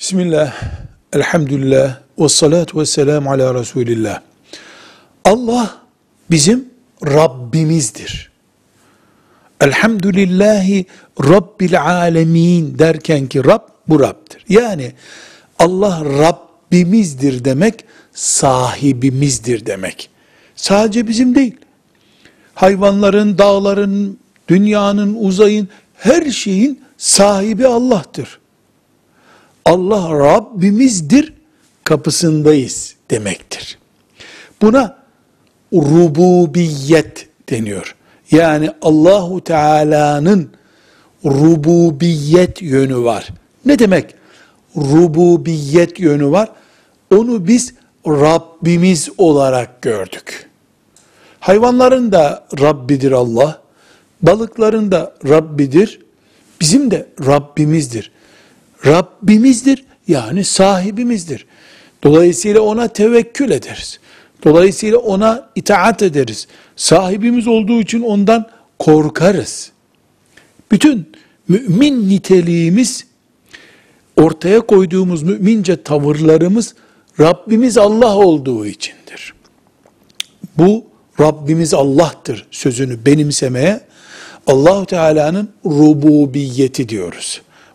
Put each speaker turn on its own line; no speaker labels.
Bismillah, elhamdülillah, ve salatu ve selamu ala Resulillah. Allah bizim Rabbimizdir. Elhamdülillahi Rabbil alemin derken ki Rab bu Rab'dir. Yani Allah Rabbimizdir demek, sahibimizdir demek. Sadece bizim değil. Hayvanların, dağların, dünyanın, uzayın, her şeyin sahibi Allah'tır. Allah Rabbimizdir, kapısındayız demektir. Buna rububiyet deniyor. Yani Allahu Teala'nın rububiyet yönü var. Ne demek rububiyet yönü var? Onu biz Rabbimiz olarak gördük. Hayvanların da Rabbidir Allah, balıkların da Rabbidir, bizim de Rabbimizdir. Rabbimizdir yani sahibimizdir. Dolayısıyla ona tevekkül ederiz. Dolayısıyla ona itaat ederiz. Sahibimiz olduğu için ondan korkarız. Bütün mümin niteliğimiz, ortaya koyduğumuz mümince tavırlarımız Rabbimiz Allah olduğu içindir. Bu Rabbimiz Allah'tır sözünü benimsemeye Allahu Teala'nın rububiyeti diyoruz.